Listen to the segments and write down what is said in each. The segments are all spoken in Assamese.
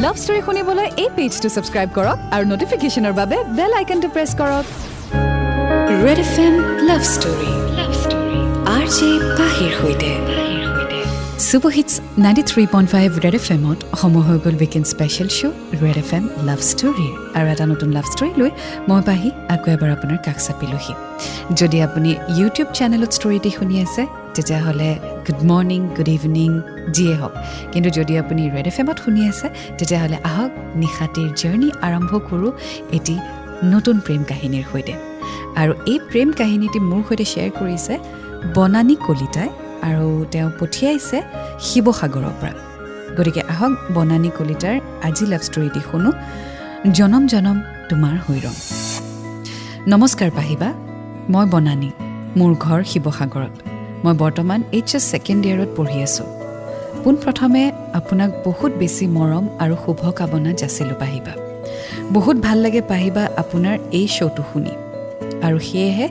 লাভ ষ্টৰী শুনিবলৈ এই পেজটো ছাবস্ক্ৰাইব কৰক আৰু নটিফিকেশ্যনৰ বাবে বেল আইকনটো প্ৰেছ কৰক। Red F M love story R J পাহিৰ সৈতে। Super hits ninety three point five red F এমত সময় হৈ গ'ল weekend special show' red F M love ষ্টৰীৰ আৰু এটা নতুন লাভ ষ্টৰী লৈ মই পাহি আকৌ এবাৰ আপোনাৰ কাষ চাপিলোহি। যদি আপুনি ইউটিউব চেনেলত ষ্টৰীটি শুনি আছে তেতিয়াহ'লে গুড মৰ্ণিং গুড ইভিনিং যিয়ে হওক। কিন্তু যদি আপুনি ৰেড এফ এমত শুনি আছে তেতিয়াহ'লে আহক নিশাটিৰ জাৰ্ণি আৰম্ভ কৰোঁ এটি নতুন প্ৰেম কাহিনীৰ সৈতে। আৰু এই প্ৰেম কাহিনীটি মোৰ সৈতে শ্বেয়াৰ কৰিছে বনানী কলিতাই আৰু তেওঁ পঠিয়াইছে শিৱসাগৰৰ পৰা। গতিকে আহক বনানী কলিতাৰ আজি লাভ ষ্টৰীটি শুনো। জনম জনম তোমাৰ হৈৰম নমস্কাৰ পাহিবা মই বনানী মোৰ ঘৰ শিৱসাগৰত। মই বৰ্তমান এইচ এছ ছেকেণ্ড ইয়েৰত পঢ়ি আছোঁ। পোনপ্ৰথমে আপোনাক বহুত বেছি মৰম আৰু শুভকামনা যাচিলোঁ পাহিবা। বহুত ভাল লাগে পাহিবা আপোনাৰ এই শ্ব'টো শুনি। আৰু সেয়েহে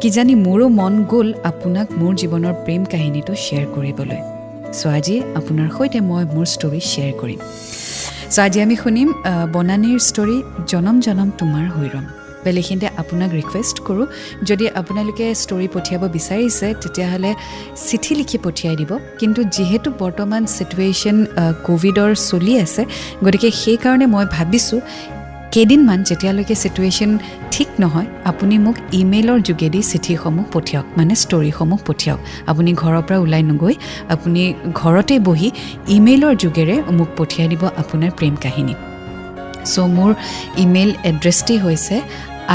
কিজানি মোৰো মন গ'ল আপোনাক মোৰ জীৱনৰ প্ৰেম কাহিনীটো শ্বেয়াৰ কৰিবলৈ। চ' আজি আপোনাৰ সৈতে মই মোৰ ষ্টৰী শ্বেয়াৰ কৰিম। চ' আজি আমি শুনিম বনানীৰ ষ্টৰী জনম জনম তোমাৰ হৈৰম বেলেগখিনিতে আপোনাক ৰিকুৱেষ্ট কৰোঁ। যদি আপোনালোকে ষ্টৰী পঠিয়াব বিচাৰিছে তেতিয়াহ'লে চিঠি লিখি পঠিয়াই দিব। কিন্তু যিহেতু বৰ্তমান চিটুৱেশ্যন ক'ভিডৰ চলি আছে গতিকে সেইকাৰণে মই ভাবিছোঁ কেইদিনমান যেতিয়ালৈকে চিটুৱেশ্যন ঠিক নহয় আপুনি মোক ইমেইলৰ যোগেদি চিঠিসমূহ পঠিয়াওক মানে ষ্টৰিসমূহ পঠিয়াওক। আপুনি ঘৰৰ পৰা ওলাই নগৈ আপুনি ঘৰতে বহি ইমেইলৰ যোগেৰে মোক পঠিয়াই দিব আপোনাৰ প্ৰেম কাহিনী। চ' মোৰ ইমেইল এড্ৰেছটি হৈছে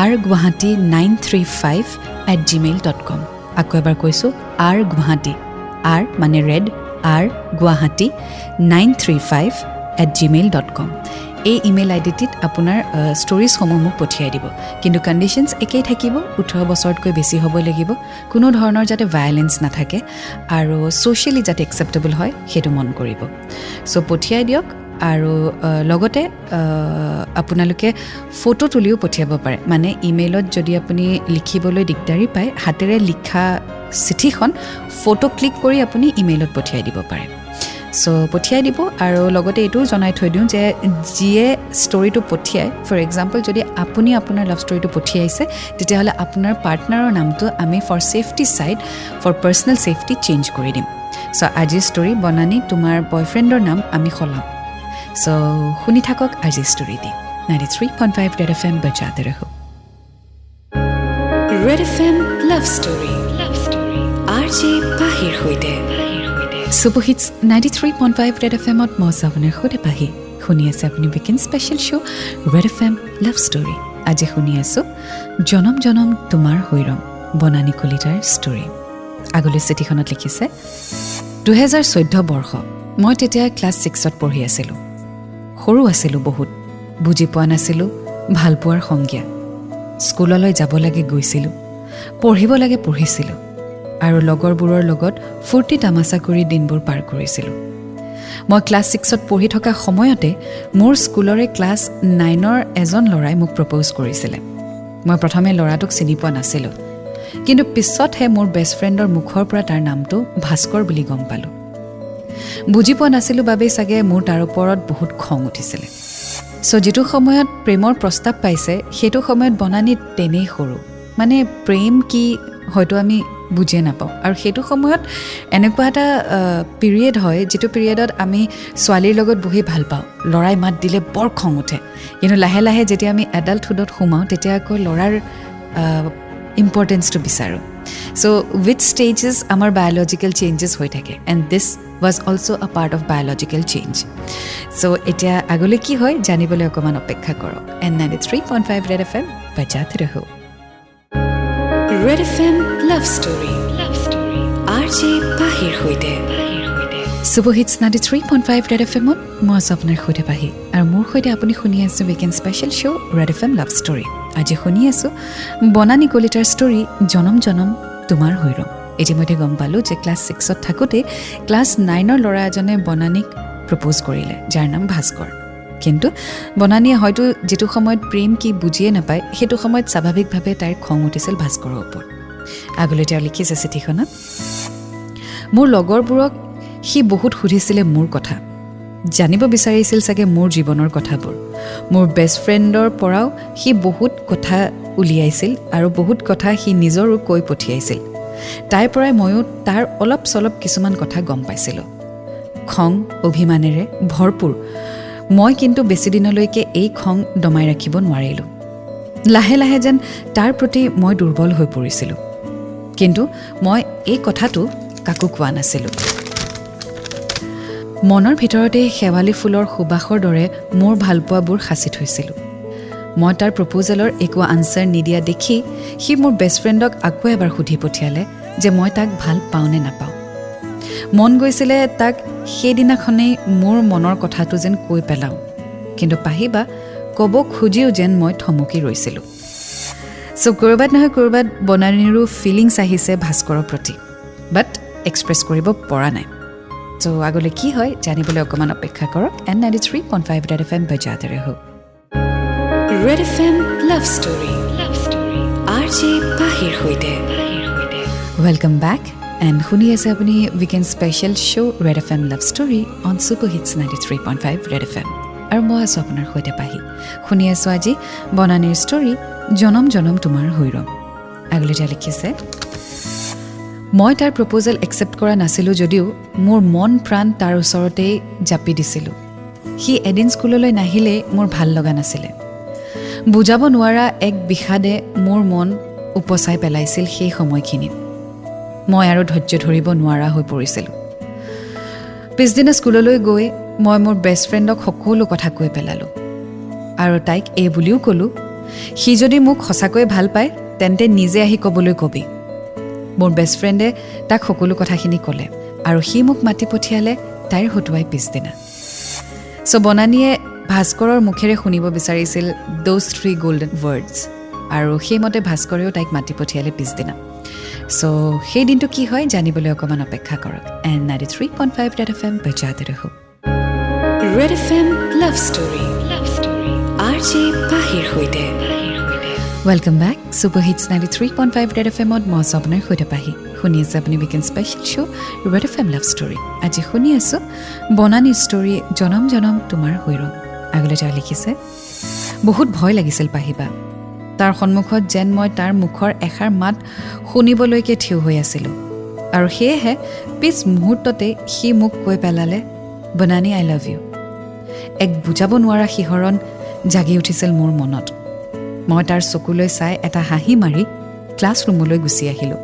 R Guwahati nine three five at Gmail dot com আকৌ এবাৰ কৈছোঁ আৰ গুৱাহাটী আৰ মানে red R Guwahati nine three five at Gmail dot com এই ইমেইল আই ডিটিত আপোনাৰ ষ্টৰিজসমূহ মোক পঠিয়াই দিব। কিন্তু কণ্ডিশ্যনছ একেই থাকিব ওঠৰ বছৰতকৈ বেছি হ'ব লাগিব। কোনো ধৰণৰ যাতে ভায়লেঞ্চ নাথাকে আৰু ছ'চিয়েলি যাতে একচেপ্টেবল হয় সেইটো মন কৰিব। চ' পঠিয়াই দিয়ক আৰু লগতে আপোনালোকে ফটো তুলিও পঠিয়াব পাৰে। মানে ইমেইলত যদি আপুনি লিখিবলৈ দিগদাৰী পায় হাতেৰে লিখা চিঠিখন ফটো ক্লিক কৰি আপুনি ইমেইলত পঠিয়াই দিব পাৰে। চ' পঠিয়াই দিব আৰু লগতে এইটোও জনাই থৈ দিওঁ যে যিয়ে ষ্টৰিটো পঠিয়ায় ফৰ এক্সাম্পল যদি আপুনি আপোনাৰ লাভ ষ্টৰিটো পঠিয়াইছে তেতিয়াহ'লে আপোনাৰ পাৰ্টনাৰৰ নামটো আমি for safety side for personal safety change কৰি দিম। চ' আজিৰ ষ্টৰি বনানী তোমাৰ বয়ফ্ৰেণ্ডৰ নাম আমি সলাম। চ' শুনি থাকক আজিৰ ষ্টৰিটি ninety three point five red F M বজাতে ৰহো red F M love story R J পাহিৰ সৈতে super hits ninety three point five red F এমত মই সৈতে পাহি শুনি আছে আপুনি weekend special show' red F M love story আজি শুনি আছোঁ জনম জনম তোমাৰ হৈৰম বনানী কলিতাৰ ষ্টৰী আগলৈ চিঠিখনত লিখিছে দুহেজাৰ চৈধ্য বৰ্ষ। মই তেতিয়া ক্লাছ ছিক্সত পঢ়ি আছিলোঁ। সৰু আছিলোঁ বহুত। বুজি পোৱা নাছিলোঁ ভালপোৱাৰ সংজ্ঞা। স্কুললৈ যাব লাগে গৈছিলোঁ পঢ়িব লাগে পঢ়িছিলোঁ আৰু লগৰবোৰৰ লগত ফূৰ্তি তামাচা কৰি দিনবোৰ পাৰ কৰিছিলোঁ। মই ক্লাছ ছিক্সত পঢ়ি থকা সময়তে মোৰ স্কুলৰে ক্লাছ নাইনৰ এজন ল'ৰাই মোক প্ৰপ'জ কৰিছিলে। মই প্ৰথমে ল'ৰাটোক চিনি পোৱা নাছিলোঁ কিন্তু পিছতহে মোৰ বেষ্ট ফ্ৰেণ্ডৰ মুখৰ পৰা তাৰ নামটো ভাস্কৰ বুলি গম পালোঁ। বুজি পোৱা নাছিলোঁ বাবেই চাগে মোৰ তাৰ ওপৰত বহুত খং উঠিছিলে। চ' যিটো সময়ত প্ৰেমৰ প্ৰস্তাৱ পাইছে সেইটো সময়ত বনানী তেনেই সৰু। মানে প্ৰেম কি হয়তো আমি বুজিয়ে নাপাওঁ। আৰু সেইটো সময়ত এনেকুৱা এটা পিৰিয়ড হয় যিটো পিৰিয়ডত আমি ছোৱালীৰ লগত বহি ভাল পাওঁ। ল'ৰাই মাত দিলে বৰ খং উঠে। কিন্তু লাহে লাহে যেতিয়া আমি এডাল্টহুডত সোমাওঁ তেতিয়া আকৌ ল'ৰাৰ ইম্পৰ্টেঞ্চটো বিচাৰোঁ। চ' উইথ ষ্টেজেছ আমাৰ বায়'লজিকেল চেঞ্জেছ হৈ থাকে and this was also' a part of biological change so' এতিয়া আগলৈ কি হয় জানিবলৈ অকণমান অপেক্ষা কৰক। N ninety three point five red F M বাজাত ৰহো। Red F M love story R J পাহিৰ সৈতে। Super hits ninety three point five red F এমত মই আছোঁ আপোনাৰ সৈতে পাহি আৰু মোৰ সৈতে আপুনি শুনি আছে weekend special show' red F M love story আজি শুনি আছোঁ। বনানী কলিতাৰ ষ্টৰী জনম জনম তোমাৰ হৈৰম ইতিমধ্যে গম পালোঁ যে ক্লাছ ছিক্সত থাকোঁতে ক্লাছ নাইনৰ ল'ৰা এজনে বনানীক প্ৰপ'জ কৰিলে যাৰ নাম ভাস্কৰ। কিন্তু বনানীয়ে হয়তো যিটো সময়ত প্ৰেম কি বুজিয়ে নাপায় সেইটো সময়ত স্বাভাৱিকভাৱে তাইৰ খং উঠিছিল ভাস্কৰৰ ওপৰত। আগলৈ তেওঁ লিখিছে চিঠিখনত মোৰ লগৰবোৰক সি বহুত সুধিছিলে মোৰ কথা। জানিব বিচাৰিছিল চাগে মোৰ জীৱনৰ কথাবোৰ। মোৰ বেষ্ট ফ্ৰেণ্ডৰ পৰাও সি বহুত কথা উলিয়াইছিল আৰু বহুত কথা সি নিজৰো কৈ পঠিয়াইছিল। তাইৰ পৰাই ময়ো তাৰ অলপ চলপ কিছুমান কথা গম পাইছিলোঁ। খং অভিমানেৰে ভৰপূৰ। মই কিন্তু বেছিদিনলৈকে এই খং দমাই ৰাখিব নোৱাৰিলোঁ। লাহে লাহে যেন তাৰ প্ৰতি মই দুৰ্বল হৈ পৰিছিলোঁ। কিন্তু মই এই কথাটো কাকো কোৱা নাছিলোঁ। মনৰ ভিতৰতে শেৱালি ফুলৰ সুবাসৰ দৰে মোৰ ভালপোৱাবোৰ সাঁচি থৈছিলোঁ। মই তাৰ প্ৰপ'জেলৰ একো আনচাৰ নিদিয়া দেখি সি মোৰ বেষ্ট ফ্ৰেণ্ডক আকৌ এবাৰ সুধি পঠিয়ালে যে মই তাক ভাল পাওঁ নে নাপাওঁ। মন গৈছিলে তাক সেইদিনাখনেই মোৰ মনৰ কথাটো যেন কৈ পেলাওঁ। কিন্তু পাহিবা ক'ব খুজিও যেন মই থমকি ৰৈছিলোঁ। চ' ক'ৰবাত নহয় ক'ৰবাত বনানীৰো ফিলিংছ আহিছে ভাস্কৰৰ প্ৰতি। বাট এক্সপ্ৰেছ কৰিব পৰা নাই। চ' আগলৈ কি হয় জানিবলৈ অকণমান অপেক্ষা কৰক and ninety three point five red F M বজাতেৰে হওক। Red F M love story love story R J পাহিৰ সৈতে। ৱেলকাম বেক এণ্ড শুনি আছে আপুনি weekend special show' red F M love story on super hits ninety three point five red F M আৰু মই আছোঁ আপোনাৰ সৈতে পাহি শুনি আছোঁ আজি বনানীৰ ষ্টৰী জনম জনম তোমাৰ হৈৰম। আগলৈ এতিয়া লিখিছে মই তাৰ প্ৰপ'জেল একচেপ্ট কৰা নাছিলোঁ যদিও মোৰ মন প্ৰাণ তাৰ ওচৰতেই জাপি দিছিলোঁ। সি এদিন স্কুললৈ নাহিলেই মোৰ ভাল লগা নাছিলে। বুজাব নোৱাৰা এক বিষাদে মোৰ মন উপচাই পেলাইছিল সেই সময়খিনিত। মই আৰু ধৈৰ্য ধৰিব নোৱাৰা হৈ পৰিছিলোঁ। পিছদিনা স্কুললৈ গৈ মই মোৰ বেষ্ট ফ্ৰেণ্ডক সকলো কথা কৈ পেলালোঁ। আৰু তাইক এই বুলিও ক'লোঁ সি যদি মোক সঁচাকৈয়ে ভাল পায় তেন্তে নিজে আহি ক'বলৈ কবি। মোৰ বেষ্ট ফ্ৰেণ্ডে তাক সকলো কথাখিনি ক'লে আৰু সি মোক মাতি পঠিয়ালে তাইৰ হতুৱাই পিছদিনা। চ' বনানীয়ে ভাস্কৰৰ মুখেৰে শুনিব বিচাৰিছিল দ'জ থ্ৰী গল্ডেন ৱৰ্ডছ আৰু সেইমতে ভাস্কৰেও তাইক মাতি পঠিয়ালে পিছদিনা। চ' সেই দিনটো কি হয় জানিবলৈ অকণমান অপেক্ষা কৰক। And ninety three point five red F M বজাতে ৰহক red F M love story love story R J পাহিৰ সৈতে। Welcome back super hits ninety three point five red F এমত মই আছোঁ আপোনাৰ সৈতে পাহি শুনি আছে আপুনি weekend special show' red F M love story আজি শুনি আছোঁ বনানী ষ্টৰী জনম জনম তোমাৰ হৈৰম আগলৈ তেওঁ লিখিছে বহুত ভয় লাগিছিল পাহিবা তাৰ সন্মুখত যেন মই তাৰ মুখৰ এষাৰ মাত শুনিবলৈকে থিয় হৈ আছিলোঁ আৰু সেয়েহে পিছ মুহূৰ্ততে সি মোক কৈ পেলালে বনানী আই লাভ ইউ এক বুজাব নোৱাৰা শিহৰণ জাগি উঠিছিল মোৰ মনত মই তাৰ চকুলৈ চাই এটা হাঁহি মাৰি ক্লাছৰুমলৈ গুচি আহিলোঁ।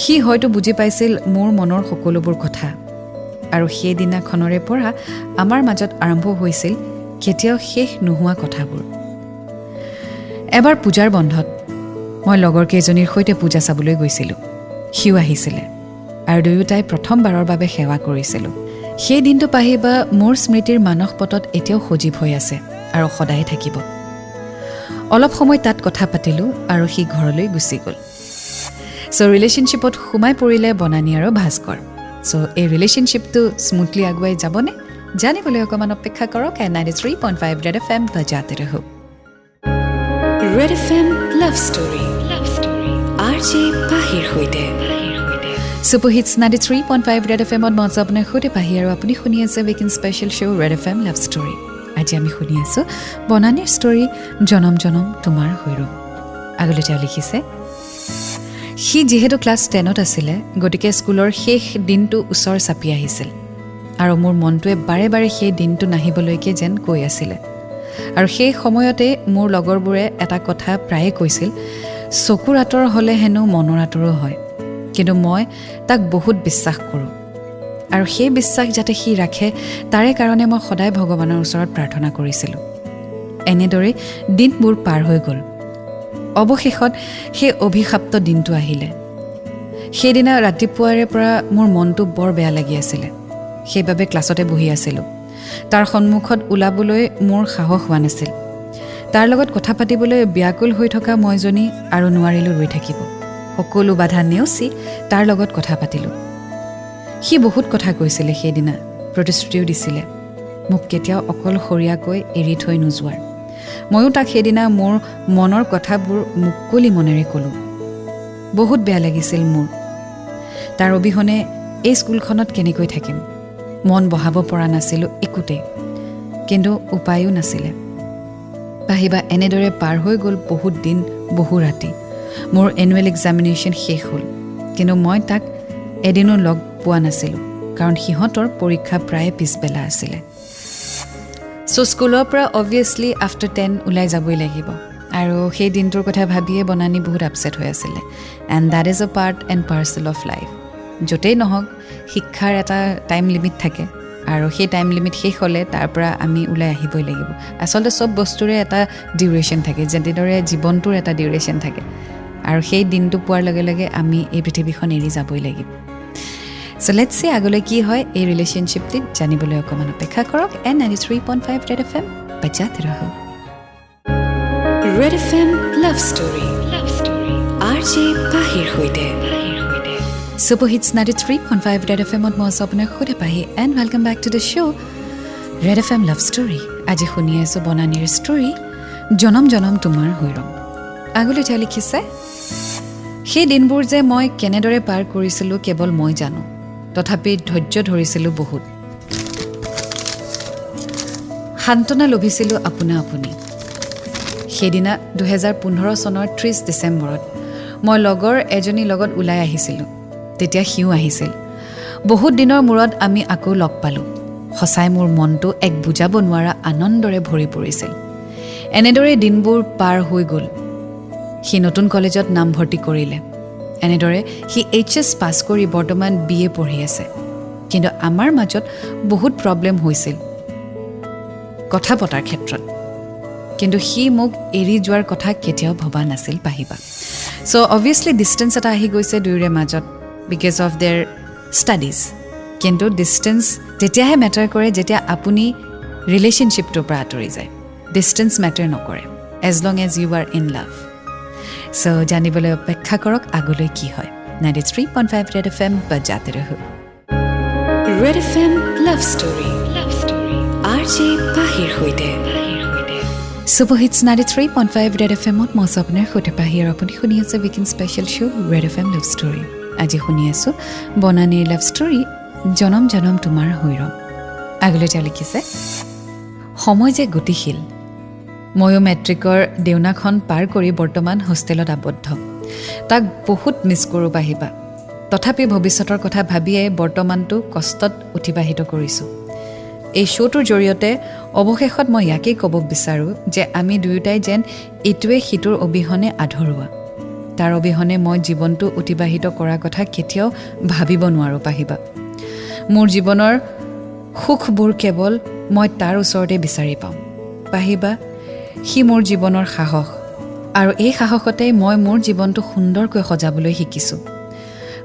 সি হয়তো বুজি পাইছিল মোৰ মনৰ সকলোবোৰ কথা। আৰু সেইদিনাখনৰে পৰা আমাৰ মাজত আৰম্ভ হৈছিল কেতিয়াও শেষ নোহোৱা কথাবোৰ। এবাৰ পূজাৰ বন্ধত মই লগৰ কেইজনীৰ সৈতে পূজা চাবলৈ গৈছিলোঁ। সিও আহিছিলে আৰু দুয়োটাই প্ৰথমবাৰৰ বাবে সেৱা কৰিছিলোঁ। সেই দিনটো পাহিবা মোৰ স্মৃতিৰ মানস পটত এতিয়াও সজীৱ হৈ আছে আৰু সদায়ে থাকিব। অলপ সময় তাত কথা পাতিলোঁ আৰু সি ঘৰলৈ গুচি গ'ল। চ' ৰিলেশ্যনশ্বিপত সোমাই পৰিলে বনানী আৰু ভাস্কৰ। চ' এই ৰিলেশ্যনশ্বিপটো স্মুথলি আগুৱাই যাবনে? জানিবলৈ অকণমান অপেক্ষা কৰক and ninety three point five red F M বজাতে ৰহক red F M love story love story R J পাহিৰ সৈতে। Super hits ninety three point five red F এমত মজা আপোনাৰ সৈতে পাহি আৰু আপুনি শুনি আছে weekend special show' red F M love story আজি আমি শুনি আছোঁ বনানীৰ ষ্টৰী জনম জনম তোমাৰ হৈৰম আগলৈ তেওঁ লিখিছে সি যিহেতু ক্লাছ টেনত আছিলে গতিকে স্কুলৰ শেষ দিনটো ওচৰ চাপি আহিছিল আৰু মোৰ মনটোৱে বাৰে বাৰে সেই দিনটো নাহিবলৈকে যেন কৈ আছিলে। আৰু সেই সময়তে মোৰ লগৰবোৰে এটা কথা প্ৰায়ে কৈছিল চকুৰ আঁতৰ হ'লে হেনো মনৰ আঁতৰো হয়। কিন্তু মই তাক বহুত বিশ্বাস কৰোঁ। আৰু সেই বিশ্বাস যাতে সি ৰাখে তাৰে কাৰণে মই সদায় ভগৱানৰ ওচৰত প্ৰাৰ্থনা কৰিছিলোঁ। এনেদৰেই দিনবোৰ পাৰ হৈ গ'ল। অৱশেষত সেই অভিশাপ্ত দিনটো আহিলে। সেইদিনা ৰাতিপুৱাৰে পৰা মোৰ মনটো বৰ বেয়া লাগি আছিলে। সেইবাবে ক্লাছতে বহি আছিলোঁ। তাৰ সন্মুখত ওলাবলৈ মোৰ সাহস হোৱা নাছিল। তাৰ লগত কথা পাতিবলৈ ব্যাকুল হৈ থকা মইজনী আৰু নোৱাৰিলোঁ ৰৈ থাকিব। সকলো বাধা নেওচি তাৰ লগত কথা পাতিলোঁ। সি বহুত কথা কৈছিলে সেইদিনা। প্ৰতিশ্ৰুতিও দিছিলে। মোক কেতিয়াও অকলশৰীয়াকৈ এৰি থৈ নোযোৱাৰ। ময়ো তাক সেইদিনা মোৰ মনৰ কথাবোৰ মুকলি মনেৰে ক'লোঁ। বহুত বেয়া লাগিছিল মোৰ। তাৰ অবিহনে এই স্কুলখনত কেনেকৈ থাকিম? মন বহাব পৰা নাছিলোঁ একোতেই কিন্তু উপায়ো নাছিলে। পাহিবা এনেদৰে পাৰ হৈ গ'ল বহুত দিন বহু ৰাতি। মোৰ এনুৱেল এক্সামিনেশ্যন শেষ হ'ল। কিন্তু মই তাক এদিনো লগ পোৱা নাছিলোঁ কাৰণ সিহঁতৰ পৰীক্ষা প্ৰায়ে পিছবেলা আছিলে। চ' স্কুলৰ পৰা অবভিয়াছলি আফটাৰ টেন ওলাই যাবই লাগিব। আৰু সেই দিনটোৰ কথা ভাবিয়ে বনানী বহুত আপছেট হৈ আছিলে। And that is a part and parcel of life য'তেই নহওক শিক্ষাৰ এটা টাইম লিমিট থাকে। আৰু সেই টাইম লিমিট শেষ হ'লে তাৰ পৰা আমি ওলাই আহিবই লাগিব। আচলতে চব বস্তুৰে এটা ডিউৰেশ্যন থাকে যেনেদৰে জীৱনটোৰ এটা ডিউৰেশ্যন থাকে। আৰু সেই দিনটো পোৱাৰ লগে লগে আমি এই পৃথিৱীখন এৰি যাবই লাগিব। চ' লেটছ চি আগলৈ কি হয়? এই ৰিলেশ্যনশ্বিপটিত জানিবলৈ অকণমান অপেক্ষা কৰক। And ninety three point five red F M বাজাতে ৰহ। Red F M love story love story R J পাহিৰ সৈতে। Super hits ninety three point five red F এমত মই আছোঁ আপোনাৰ সুধে Pahi. And welcome back to the show' red F M love story আজি শুনি আছোঁ বনানীৰ ষ্টৰী জনম জনম তোমাৰ হৈ ৰম। আগলৈ তেওঁ লিখিছে সেই দিনবোৰ যে মই কেনেদৰে পাৰ কৰিছিলোঁ কেৱল মই জানো। তথাপি ধৈৰ্য ধৰিছিলোঁ বহুত। সান্তনা লভিছিলোঁ আপোনা আপুনি। সেইদিনা দুহেজাৰ পোন্ধৰ চনৰ ত্ৰিছ ডিচেম্বৰত মই লগৰ এজনীৰ লগত ওলাই আহিছিলোঁ। তেতিয়া সিও আহিছিল। বহুত দিনৰ মূৰত আমি আকৌ লগ পালোঁ। সঁচাই মোৰ মনটো এক বুজাব নোৱাৰা আনন্দৰে ভৰি পৰিছিল। এনেদৰে দিনবোৰ পাৰ হৈ গ'ল। সি নতুন কলেজত নামভৰ্তি কৰিলে। এনেদৰে সি এইচ এছ পাছ কৰি বৰ্তমান বি এ পঢ়ি আছে। কিন্তু আমাৰ মাজত বহুত প্ৰব্লেম হৈছিল। কথা পতাৰ ক্ষেত্ৰত। কিন্তু সি মোক এৰি যোৱাৰ কথা কেতিয়াও ভবা নাছিল পাহিবা। চ' অবভিয়াছলি ডিষ্টেঞ্চ এটা আহি গৈছে দুয়োৰে মাজত বিকজ অফ দেৰ ষ্টাডিজ কিন্তু ডিষ্টেঞ্চ তেতিয়াহে মেটাৰ কৰে যেতিয়া আপুনি ৰিলেশ্যনশ্বিপটোৰ পৰা আঁতৰি যায়। ডিষ্টেঞ্চ মেটাৰ নকৰে as long as you are in love so' জানিবলৈ অপেক্ষা কৰক আগলৈ কি হয়। Ninety three point five red F M বাজাতে ৰহ। Red F M love story love story R J পাহিৰ সৈতে। Super hits ninety three point five red F এমত মই আছোঁ আপোনাৰ সৈতে পাহি আৰু আপুনি শুনি আছে weekend special show' red F M love story আজি শুনি আছোঁ বনানীৰ লাভ ষ্টৰী জনম জনম তোমাৰ হৈৰম। আগলৈ তেওঁ লিখিছে সময় যে গতিশীল ময়ো মেট্ৰিকৰ দেউনাখন পাৰ কৰি বৰ্তমান হোষ্টেলত আবদ্ধ। তাক বহুত মিছ কৰোঁ বাহিবা। তথাপি ভৱিষ্যতৰ কথা ভাবিয়ে বৰ্তমানটো কষ্টত অতিবাহিত কৰিছোঁ। এই শ্ব'টোৰ জৰিয়তে অৱশেষত মই ইয়াকেই ক'ব বিচাৰোঁ যে আমি দুয়োটাই যেন ইটোৱে সিটোৰ অবিহনে আধৰুৱা। তাৰ অবিহনে মই জীৱনটো অতিবাহিত কৰাৰ কথা কেতিয়াও ভাবিব নোৱাৰোঁ পাহিবা মোৰ জীৱনৰ সুখবোৰ কেৱল মই তাৰ ওচৰতে বিচাৰি পাওঁ। পাহিবা সি মোৰ জীৱনৰ সাহস। আৰু এই সাহসতেই মই মোৰ জীৱনটো সুন্দৰকৈ সজাবলৈ শিকিছোঁ।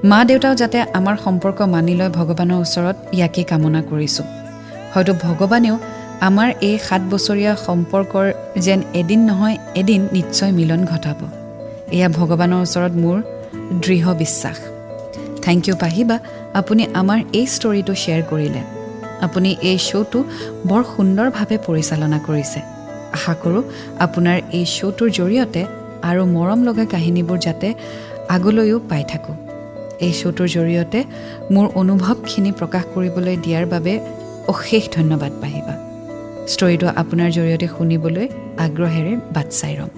মা দেউতাও যাতে আমাৰ সম্পৰ্ক মানি লয় ভগৱানৰ ওচৰত ইয়াকেই কামনা কৰিছোঁ। হয়তো ভগৱানেও আমাৰ এই সাত বছৰীয়া সম্পৰ্কৰ যেন এদিন নহয় এদিন নিশ্চয় মিলন ঘটাব। এয়া ভগৱানৰ ওচৰত মোৰ দৃঢ় বিশ্বাস। থেংক ইউ পাহিবা আপুনি আমাৰ এই ষ্টৰিটো শ্বেয়াৰ কৰিলে। আপুনি এই শ্ব'টো বৰ সুন্দৰভাৱে পৰিচালনা কৰিছে। আশা কৰোঁ আপোনাৰ এই শ্ব'টোৰ জৰিয়তে আৰু মৰম লগা কাহিনীবোৰ যাতে আগলৈও পাই থাকোঁ। এই শ্ব'টোৰ জৰিয়তে মোৰ অনুভৱখিনি প্ৰকাশ কৰিবলৈ দিয়াৰ বাবে অশেষ ধন্যবাদ পাহিবা ষ্টৰিটো আপোনাৰ জৰিয়তে শুনিবলৈ আগ্ৰহেৰে বাট চাই ৰ'ম।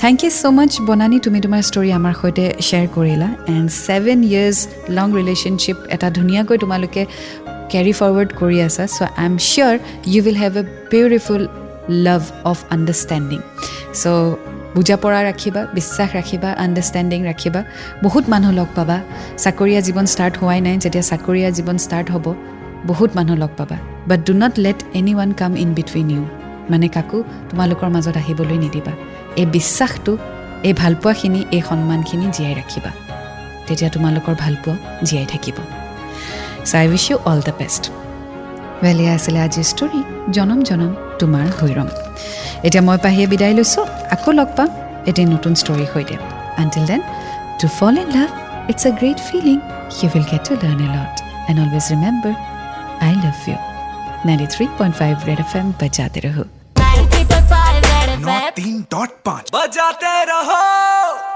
থেংক ইউ ছ' মাছ বনানী। তুমি তোমাৰ ষ্টৰি আমাৰ সৈতে শ্বেয়াৰ কৰিলা। And seven years long relationship এটা ধুনীয়াকৈ তোমালোকে কেৰি ফৰৱাৰ্ড কৰি আছা। So' I am sure you will have a beautiful love of understanding so' বুজা পৰা ৰাখিবা বিশ্বাস ৰাখিবা আণ্ডাৰষ্টেণ্ডিং ৰাখিবা। বহুত মানুহ লগ পাবা। চাকৰীয়া জীৱন ষ্টাৰ্ট হোৱাই নাই। যেতিয়া চাকৰীয়া জীৱন ষ্টাৰ্ট হ'ব বহুত মানুহ লগ পাবা। But do not let any one come in between you মানে কাকো তোমালোকৰ মাজত আহিবলৈ নিদিবা। এই বিশ্বাসটো এই ভালপোৱাখিনি এই সন্মানখিনি জীয়াই ৰাখিবা। তেতিয়া তোমালোকৰ ভালপোৱা জীয়াই থাকিব। So' I wish you all the best well এয়া আছিলে আজিৰ ষ্টৰী জনম জনম তোমাৰ হৈৰম এতিয়া মই পাহিয়ে বিদায় লৈছোঁ আকৌ লগ পাম এটি নতুন ষ্টৰীৰ সৈতে until then to fall in love it's a great feeling you will get to learn a lot and always remember I love you ninety three point five red FM M বজাতে ৰহো नौ तीन डॉट पाँच बजाते रहो